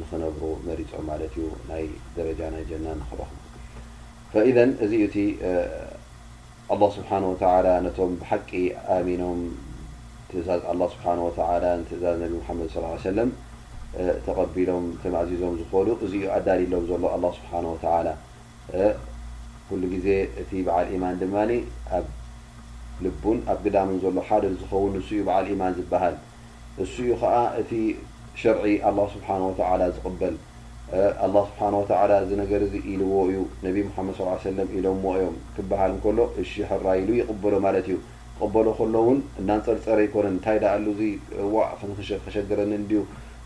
ንኽነብሩ መሪጾም ማለት እዩ ናይ ደረጃ ናይ ጀና ንኽረኽቡ فإذا እዚ እዩ እቲ ኣላህ ስብሓን ወተዓላ ነቶም ብሓቂ ኣሚኖም ትእዛዝ ኣላ ስብሓን ወተዓላ ንትእዛዝ ነቢ ሙሓመድ ስ ሰለም ተቐቢሎም ተማእዚዞም ዝኾዱ እዚ እዩ ኣዳልሎም ዘሎ ኣላ ስብሓን ወተዓላ ኩሉ ግዜ እቲ በዓል ኢማን ድማ ኣብ ልቡን ኣብ ግዳሙን ዘሎ ሓደ ዝኸውን ንሱ እዩ በዓል ኢማን ዝበሃል ንሱ እዩ ኸኣ እቲ ሸርዒ ኣላህ ስብሓነሁ ወተዓላ ዝቕበል። ኣላህ ስብሓነሁ ወተዓላ እዚ ነገር እዚ ኢልዎ እዩ፣ ነብዪ ሙሓመድ ሰለላሁ ዓለይሂ ወሰለም ኢሎምዎ እዮም ክበሃል እንከሎ እሺ ሕራይ ኢሉ ይቕበሎ ማለት እዩ። ክቕበሎ ከሎ እውን እናንጸርጸረ ኣይኮነን፣ እንታይ ደኣሉ እዚ ዋእ ከሸግረኒ እንድዩ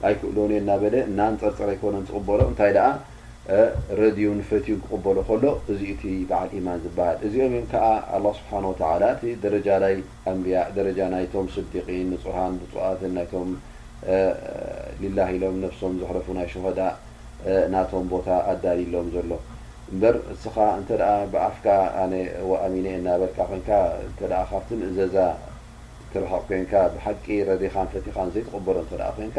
ኣይክእሎን እየ እናበለ እናኣንጸርጸረ ኣይኮነን ዝቕበሎ፣ እንታይ ደኣ ረድዩን ፈትዩን ክቕበሎ ከሎ እዚ እዩ እቲ በዓል ኢማን ዝበሃል። እዚኦም እዮም ከኣ ኣላህ ስብሓነሁ ወተዓላ እቲ ደረጃ ናይ። ኣንብያ ደረጃ ናይቶም ስዲቂን ንጹሃን ብጹኣትን ናይቶም ሊላህ ኢሎም ነብሶም ዘሕለፉ ናይ ሹሀዳእ ናቶም ቦታ ኣዳልይሎም ዘሎ እምበር እስኻ እንተ ብኣፍካ ኣነ ኣሚነ እናበልካ ኮንካ እንተ ካብቲ ምእዘዛ ትርሕቅ ኮንካ ብሓቂ ረዲኻን ፈቲኻን ዘይትቅበሎ እንተ ኮንካ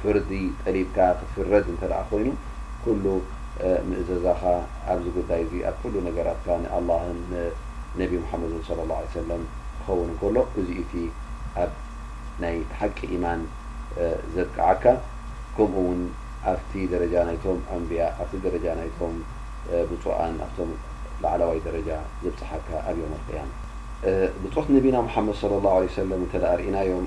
ፍርዲ ጠሊብካ ክትፍረድ እንተድኣ ኮይኑ ኩሉ ምእዘዛኻ ኣብዚ ጉዳይ እዚ ኣብ ኩሉ ነገራትካ ንኣላህን ንነቢ ሙሓመድን ሰለላሁ ዓለይሂ ወሰለም ክኸውን እንከሎ እዚ እዩ እቲ ኣብ ናይ ሓቂ ኢማን ዘብቅዓካ ከምኡ እውን ኣብቲ ደረጃ ናይቶም ኣንብያ ኣብቲ ደረጃ ናይቶም ብጹኣን ኣብቶም ላዕላዋይ ደረጃ ዘብጽሓካ ኣብ የውመል ቂያማ። ብጾት ነቢና ሙሓመድ ሰለላሁ ዓለይሂ ወሰለም እንተድኣ ርኢናዮም፣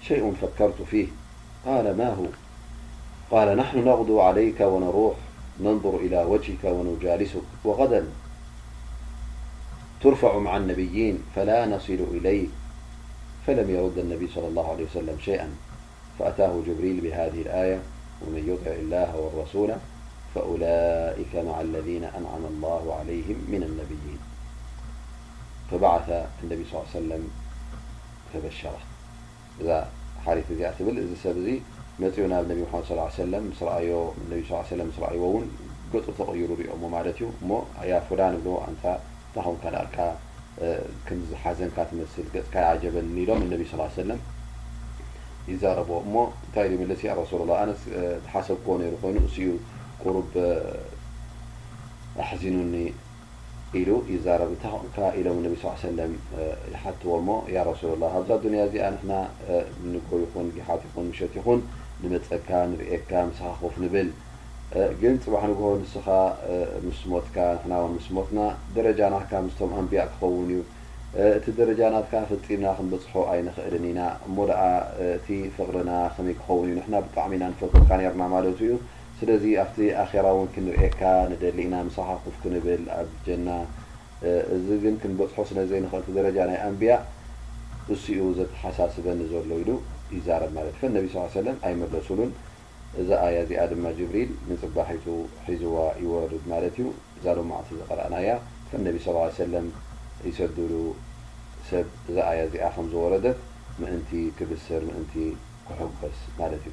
شيء فكرت فيه قال ما قال نحن نغضو عليك ونرو ننظر إلى وجهك ونجالسك وغدا ترفع مع النبيين فلا نصل إليه فلم يرد النبي صلى الله عليه وسلم شيئا فأتاه جبريل بهذه الآية ومن يطع الله والرسولة فأولئك مع الذين أنعم الله عليهم من النبيين فبعث النبيصل سلمفبر ተበሸራ። እዛ ሓዲት እዚኣ ትብል እዚ ሰብ እዚ መጺኡ ናብ ነቢ ሙሓመድ ሰለላሁ ዓለይሂ ወሰለም ምስ ረኣዮ ነቢ ሰለላሁ ዓለይሂ ወሰለም ምስ ረኣይዎ እውን ገጹ ተቐይሩ ሪኦሞ ማለት እዩ እሞ ኣያ ፉላን እብልዎ ኣንታ እንታይ ኾንካ ደኣልካ ከምዚ ዝሓዘንካ ትመስል ገጽካ ይዓጀበኒ ኢሎም ነቢ ሰለላሁ ዓለይሂ ወሰለም ይዛረብዎ እሞ እንታይ ኢሉ ይምልስ ያ ረሱለላህ ኣነስ ዝሓሰብክዎ ነይሩ ኮይኑ እሱ'ዩ ቁሩብ ኣሕዚኑኒ ኢሉ ይዛረብ እንታይ ኮንካ ኢሎም ነቢ ሰለላሁ ዓለይሂ ወሰለም ይሓትዎ እሞ ያ ረሱለላህ ኣብዛ ዱንያ እዚኣ ንሕና ንጎ ይኹን ጊሓት ይኹን ምሸት ይኹን ንመጸካ ንርእየካ ምሳኻ ኮፍ ንብል ግን ጽባሕ ንግሆ ንስኻ ምስ ሞትካ ንሕና ውን ምስ ሞትና ደረጃና ካብ ምስቶም ኣንብያእ ክኸውን እዩ እቲ ደረጃ ናትካ ፈጺምና ክንበጽሖ ኣይንኽእልን ኢና እሞ ደኣ እቲ ፍቕርና ከመይ ክኸውን እዩ ንሕና ብጣዕሚ ኢና ንፈትወካ ኔርና ማለቱ እዩ ስለዚ ኣብቲ ኣኼራ እውን ክንርእየካ ንደሊ ኢና ምሳኻ ኮፍ ክንብል ኣብ ጀና እዚ ግን ክንበጽሖ ስለዘይንኽእል እቲ ደረጃ ናይ ኣንብያ እሱ'ዩ ዘተሓሳስበኒ ዘሎ ኢሉ ይዛረብ ማለት ፈን ነቢ ሰለላሁ ሰለም ኣይመለሱሉን እዛ ኣያ እዚኣ ድማ ጅብሪል ንጽባሒቱ ሒዝዋ ይወርድ ማለት'ዩ እዛ ሎማዕቲ ዝቀራእናያ ፈን ነቢ ሰለላሁ ሰለም ይሰዱሉ ሰብ እዛ ኣያ እዚኣ ከምዝወረደት ምእንቲ ክብስር ምእንቲ ክሑጎስ ማለት'ዩ።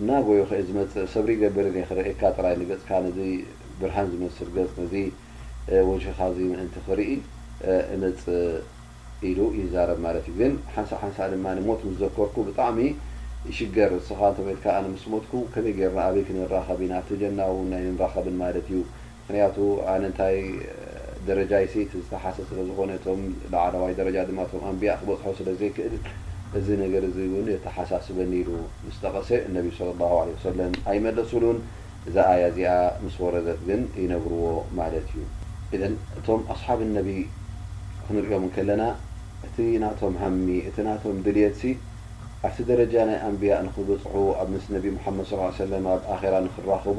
እናጎዩ ኸእ ዝመጽእ ሰብሪ ይገብርን እየ ኽርእየካ ጥራይ ንገጽካ ነዚ ብርሃን ዝመስል ገጽ ነዚ ወጅህኻ እዚ ምእንቲ ኽርኢ እመጽእ ኢሉ ይዛረብ ማለት እዩ ግን ሓንሳእ ሓንሳእ ድማ ሞት ምስ ዘከርኩ ብጣዕሚ ይሽገር ንስኻ እንተሞትካ ኣነ ምስ ሞትኩ ከመይ ጌርና ኣበይ ክንራኸብ ኢና ተጀና ውን ኣይንራኸብን ማለት እዩ ምኽንያቱ ኣነ እንታይ ደረጃይሲ እቲ ዝተሓሰ ስለ ዝኾነ እቶም ላዕለዋይ ደረጃ ድማ እቶም ኣንብያ ክበጽሖ ስለ ዘይክእል እዚ ነገር እዚ እውን የተሓሳስበኒ ኢሉ ምስ ጠቐሰ ነብዩ ሰለላሁ ዓለይሂ ወሰለም ኣይመለሱሉን እዛ ኣያ እዚኣ ምስ ወረደት ግን ይነግርዎ ማለት እዩ። ኢዘን እቶም ኣስሓብ ነብይ ክንርእዮም እንከለና እቲ ናቶም ሃሚ እቲ ናቶም ድልየትሲ ኣብቲ ደረጃ ናይ ኣንብያ ንኽበጽሑ ኣብ ምስ ነብዪ ሙሓመድ ሰለላሁ ዓለይሂ ወሰለም ኣብ ኣኼራ ንኽራኸቡ፣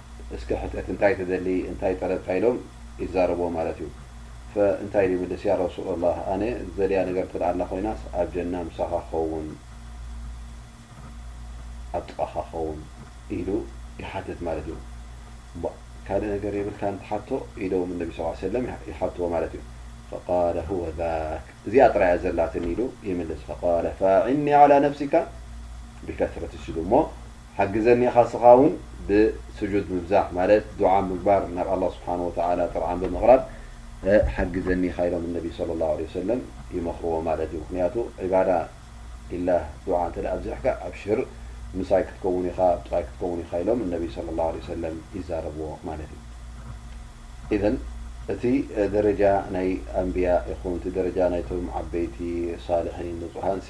እስከ ሕተት እንታይ ትደሊ እንታይ ጠለብካ ኢሎም ይዛረብዎ ማለት እዩ ፈ እንታይ ኢሉ ይምልስ ያረሱለላህ ኣነ ዝደልያ ነገር እንተ ኣላ ኮይናስ ኣብ ጀና ምሳኻ ክኸውን ኣብ ጥቃኻ ክኸውን ኢሉ ይሓትት ማለት እዩ እሞ ካልእ ነገር የብልካን ትሓቶ ኢሎም ነቢ ስ ሰለም ይሓትዎ ማለት እዩ ፈቃለ ሁወ ዛክ እዚኣ ጥራይ እያ ዘላትኒ ኢሉ ይምልስ ፈቃለ ፈኣዕኒ ዓላ ነፍሲካ ብከስረት ስጁድ እሞ ሓግዘኒ ኢኻ እስኻ ውን ብስጁድ ምብዛሕ ማለት ዱዓ ምግባር ናብ ኣላህ ስብሓን ወተዓላ ጥርዓን ብምቕራብ ሓግዘኒ ኢኻ ኢሎም ነቢ ሰለላሁ ዓለይሂ ወሰለም ይመኽርዎ ማለት እዩ ምኽንያቱ ዒባዳ ሊላህ ዱዓ እንተ ኣብዚሕካ ኣብሽር ምሳይ ክትከውን ኢኻ ብጻይ ክትከውን ኢኻ ኢሎም ነቢ ሰለላሁ ዓለይሂ ወሰለም ይዛረብዎ ማለት እዩ ኢዘን እቲ ደረጃ ናይ ኣንብያ ይኹን እቲ ደረጃ ናይቶም ዓበይቲ ሳልሒን ንጹሃንሲ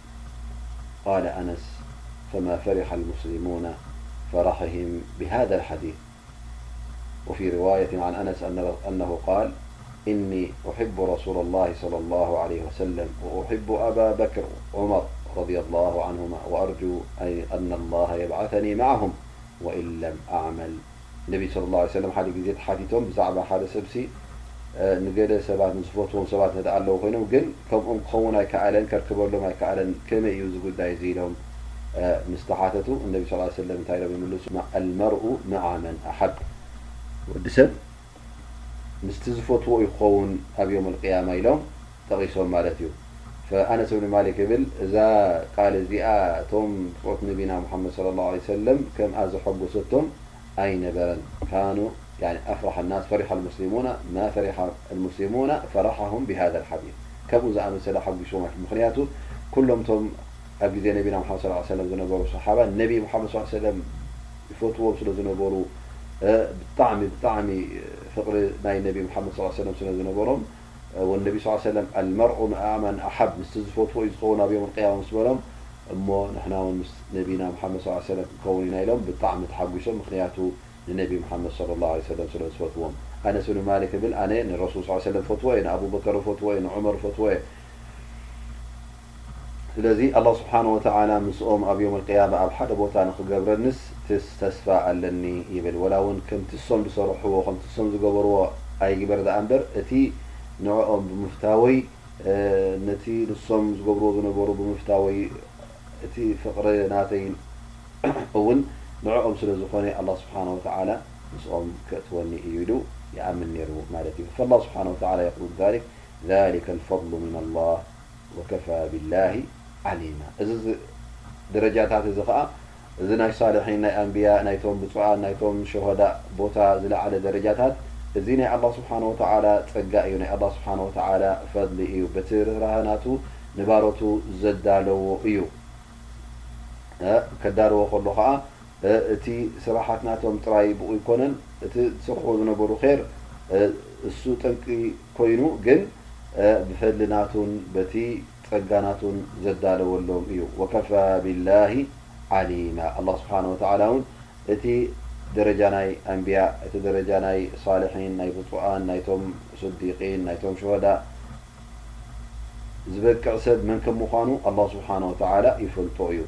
قال أنس فما فرح المسلمون فرحهم بهذا الحديث وفي رواية عن أنس أنه قال إني أحب رسول الله صلى الله عليه وسلم وأحب أبا بكر عمر رض الله عنهما وأرجو أن الله يبعثني معهم وإن لم أعملالنبي ነቢ ስ ላ ሰለም ሓደ ግዜ ተሓቲቶም ብዛዕባ ሓደ ሰብሲ ንገለ ሰባት ንዝፈትዎም ሰባት እተ ኣለዉ ኮይኖም ግን ከምኦም ክኸውን ኣይከኣለን ከርክበሎም ኣይከኣለን ከመይ እዩ እዚ ጉዳይ እዚ ኢሎም ምስ ተሓተቱ እነቢ ስ ሰለም እንታይ ኢሎም ይምልሱ ኣልመርኡ መዓ መን ኣሓብ ወዲ ሰብ ምስቲ ዝፈትዎ እዩ ክኸውን ኣብ ዮም ኣልቅያማ ኢሎም ጠቒሶም ማለት እዩ ኣነስ እብኒ ማሊክ ይብል እዛ ቃል እዚኣ እቶም ብጾት ነቢና ሙሓመድ ስለ ላሁ ዓለይሂ ወሰለም ከምኣ ዘሐጎሰቶም ኣይነበረን ካኑ ያኒ ኣፍራሕ ናስ ፈሪሓ ልሙስሊሙና ማ ፈሪሓ ልሙስሊሙና ፈረሓሁም ብሃዛ ልሓዲስ ከምኡ ዝኣመሰለ ሓጒስዎም ኣይፍ ምኽንያቱ ኩሎም እቶም ኣብ ግዜ ነቢና ሙሓመድ ሰለላሁ ዓለይሂ ወሰለም ዝነበሩ ሰሓባ ነቢ ሙሓመድ ሰለላሁ ዓለይሂ ወሰለም ይፈትዎም ስለ ዝነበሩ ብጣዕሚ ብጣዕሚ ፍቅሪ ናይ ነቢ ሙሓመድ ሰለላሁ ዓለይሂ ወሰለም ስለ ዝነበሮም ወነቢ ሰለላሁ ዓለይሂ ወሰለም ኣልመርዑ መዓ መን ኣሓብ ምስቲ ዝፈትዎ እዩ ዝኸውን ኣብ የውመል ቅያማ ምስ በሎም እሞ ንሕና እውን ምስ ነቢና ሙሓመድ ሰለላሁ ዓለይሂ ወሰለም ክንከውን ኢና ኢሎም ብጣዕሚ ተሓጒሶም ምኽንያቱ ንነቢ ሙሓመድ ሰለላሁ ዓለይሂ ወሰለም ስለ ዝፈትዎም ኣነስ ብን ማሊክ ይብል ኣነ ንረሱል ሰለላሁ ዓለይሂ ወሰለም እፈትዎ እየ ንኣቡበከር እፈትዎ እየ ንዑመር እፈትዎ እየ ስለዚ ኣላህ ስብሓነሁ ወተዓላ ምስኦም ኣብ የውመል ቂያማ ኣብ ሓደ ቦታ ንኽገብረኒስ ትስ ተስፋ ኣለኒ ይብል። ወላ እውን ከምቲ እሶም ዝሰርሕዎ ከምቲ እሶም ዝገበርዎ ኣይግበር ደኣ እምበር እቲ ንዕኦም ብምፍታወይ ነቲ ንሶም ዝገብርዎ ዝነበሩ ብምፍታወይ እቲ ፍቕሪ ናተይ እውን ንዕኦም ስለ ዝኾነ ኣላህ ስብሓነሁ ወተዓላ ምስኦም ከእትወኒ እዩ ኢሉ ይኣምን ነይሩ ማለት እዩ። ፈላህ ስብሓነሁ ወተዓላ የቁሉ ዛሊክ ዛሊከል ፈድሉ ሚነላህ። ወከፋ ቢላሂ ዓሊማ እዚ ደረጃታት እዚ ከኣ እዚ ናይ ሳልሒን ናይ ኣንብያ ናይቶም ብጹኣን ናይቶም ሸሆዳእ ቦታ ዝለዓለ ደረጃታት እዚ ናይ ኣላህ ስብሓን ወተዓላ ጸጋ እዩ ናይ ኣላህ ስብሓን ወተዓላ ፈድሊ እዩ በቲ ርህራሀ ናቱ ንባሮቱ ዘዳለዎ እዩ ከዳልዎ ከሎ ከኣ እቲ ስራሓት ናቶም ጥራይ ብቑ ይኮነን እቲ ዝስርሕዎ ዝነበሩ ኼር እሱ ጠንቂ ኮይኑ ግን ብፈድሊ ናቱን በቲ ጸጋ ናቱን ዘዳለወሎም እዩ ወከፋ ቢላሂ ዓሊማ ኣላህ ስብሓን ወተዓላ ውን እቲ ደረጃ ናይ ኣንቢያ እቲ ደረጃ ናይ ሳልሒን ናይ ብጹኣን ናይቶም ስዲቂን ናይቶም ሹሀዳእ ዝበቅዕ ሰብ መን ከም ምዃኑ ኣላህ ስብሓነሁ ወተዓላ ይፈልጦ እዩ።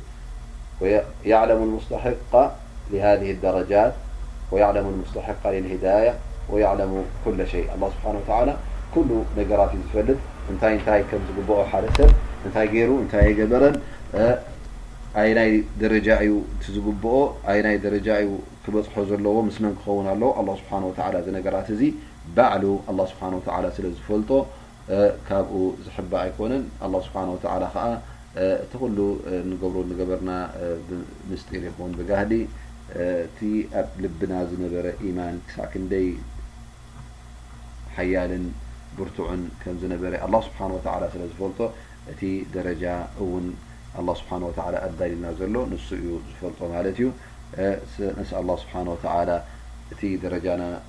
ወየዕለሙ ልሙስተሒቃ ሊሃዚሂ ደረጃት ወየዕለሙ ልሙስተሒቃ ሊልሂዳያ ወየዕለሙ ኩለ ሸይ ኣላህ ስብሓነሁ ወተዓላ ኩሉ ነገራት እዩ ዝፈልጥ እንታይ እንታይ ከም ዝግበኦ ሓደ ሰብ እንታይ ገይሩ እንታይ ኣይገበረን ኣየናይ ደረጃ እዩ እቲ ዝግበኦ ኣየናይ ደረጃ እዩ ክበፅሖ ዘለዎ ምስ መን ክኸውን ኣለዎ ኣላህ ስብሓነሁ ወተዓላ እዚ ነገራት እዚ ባዕሉ ኣላህ ስብሓነሁ ወተዓላ ስለ ዝፈልጦ ካብኡ ዝሕባእ ኣይኮነን። ኣላህ ስብሓነሁ ወተዓላ ከኣ እቲ ኩሉ ንገብሮ ዝነበርና ብምስጢር ይኹን ብጋህዲ እቲ ኣብ ልብና ዝነበረ ኢማን ክሳዕ ክንደይ ሓያልን ብርቱዕን ከም ዝነበረ ኣላህ ስብሓነሁ ወተዓላ ስለ ዝፈልጦ እቲ ደረጃ እውን ኣላህ ስብሓነሁ ወተዓላ ኣዳልዩልና ዘሎ ንሱ እዩ ዝፈልጦ ማለት እዩ። ነስኣሉላህ ስብሓነሁ ወተዓላ እቲ ደረጃና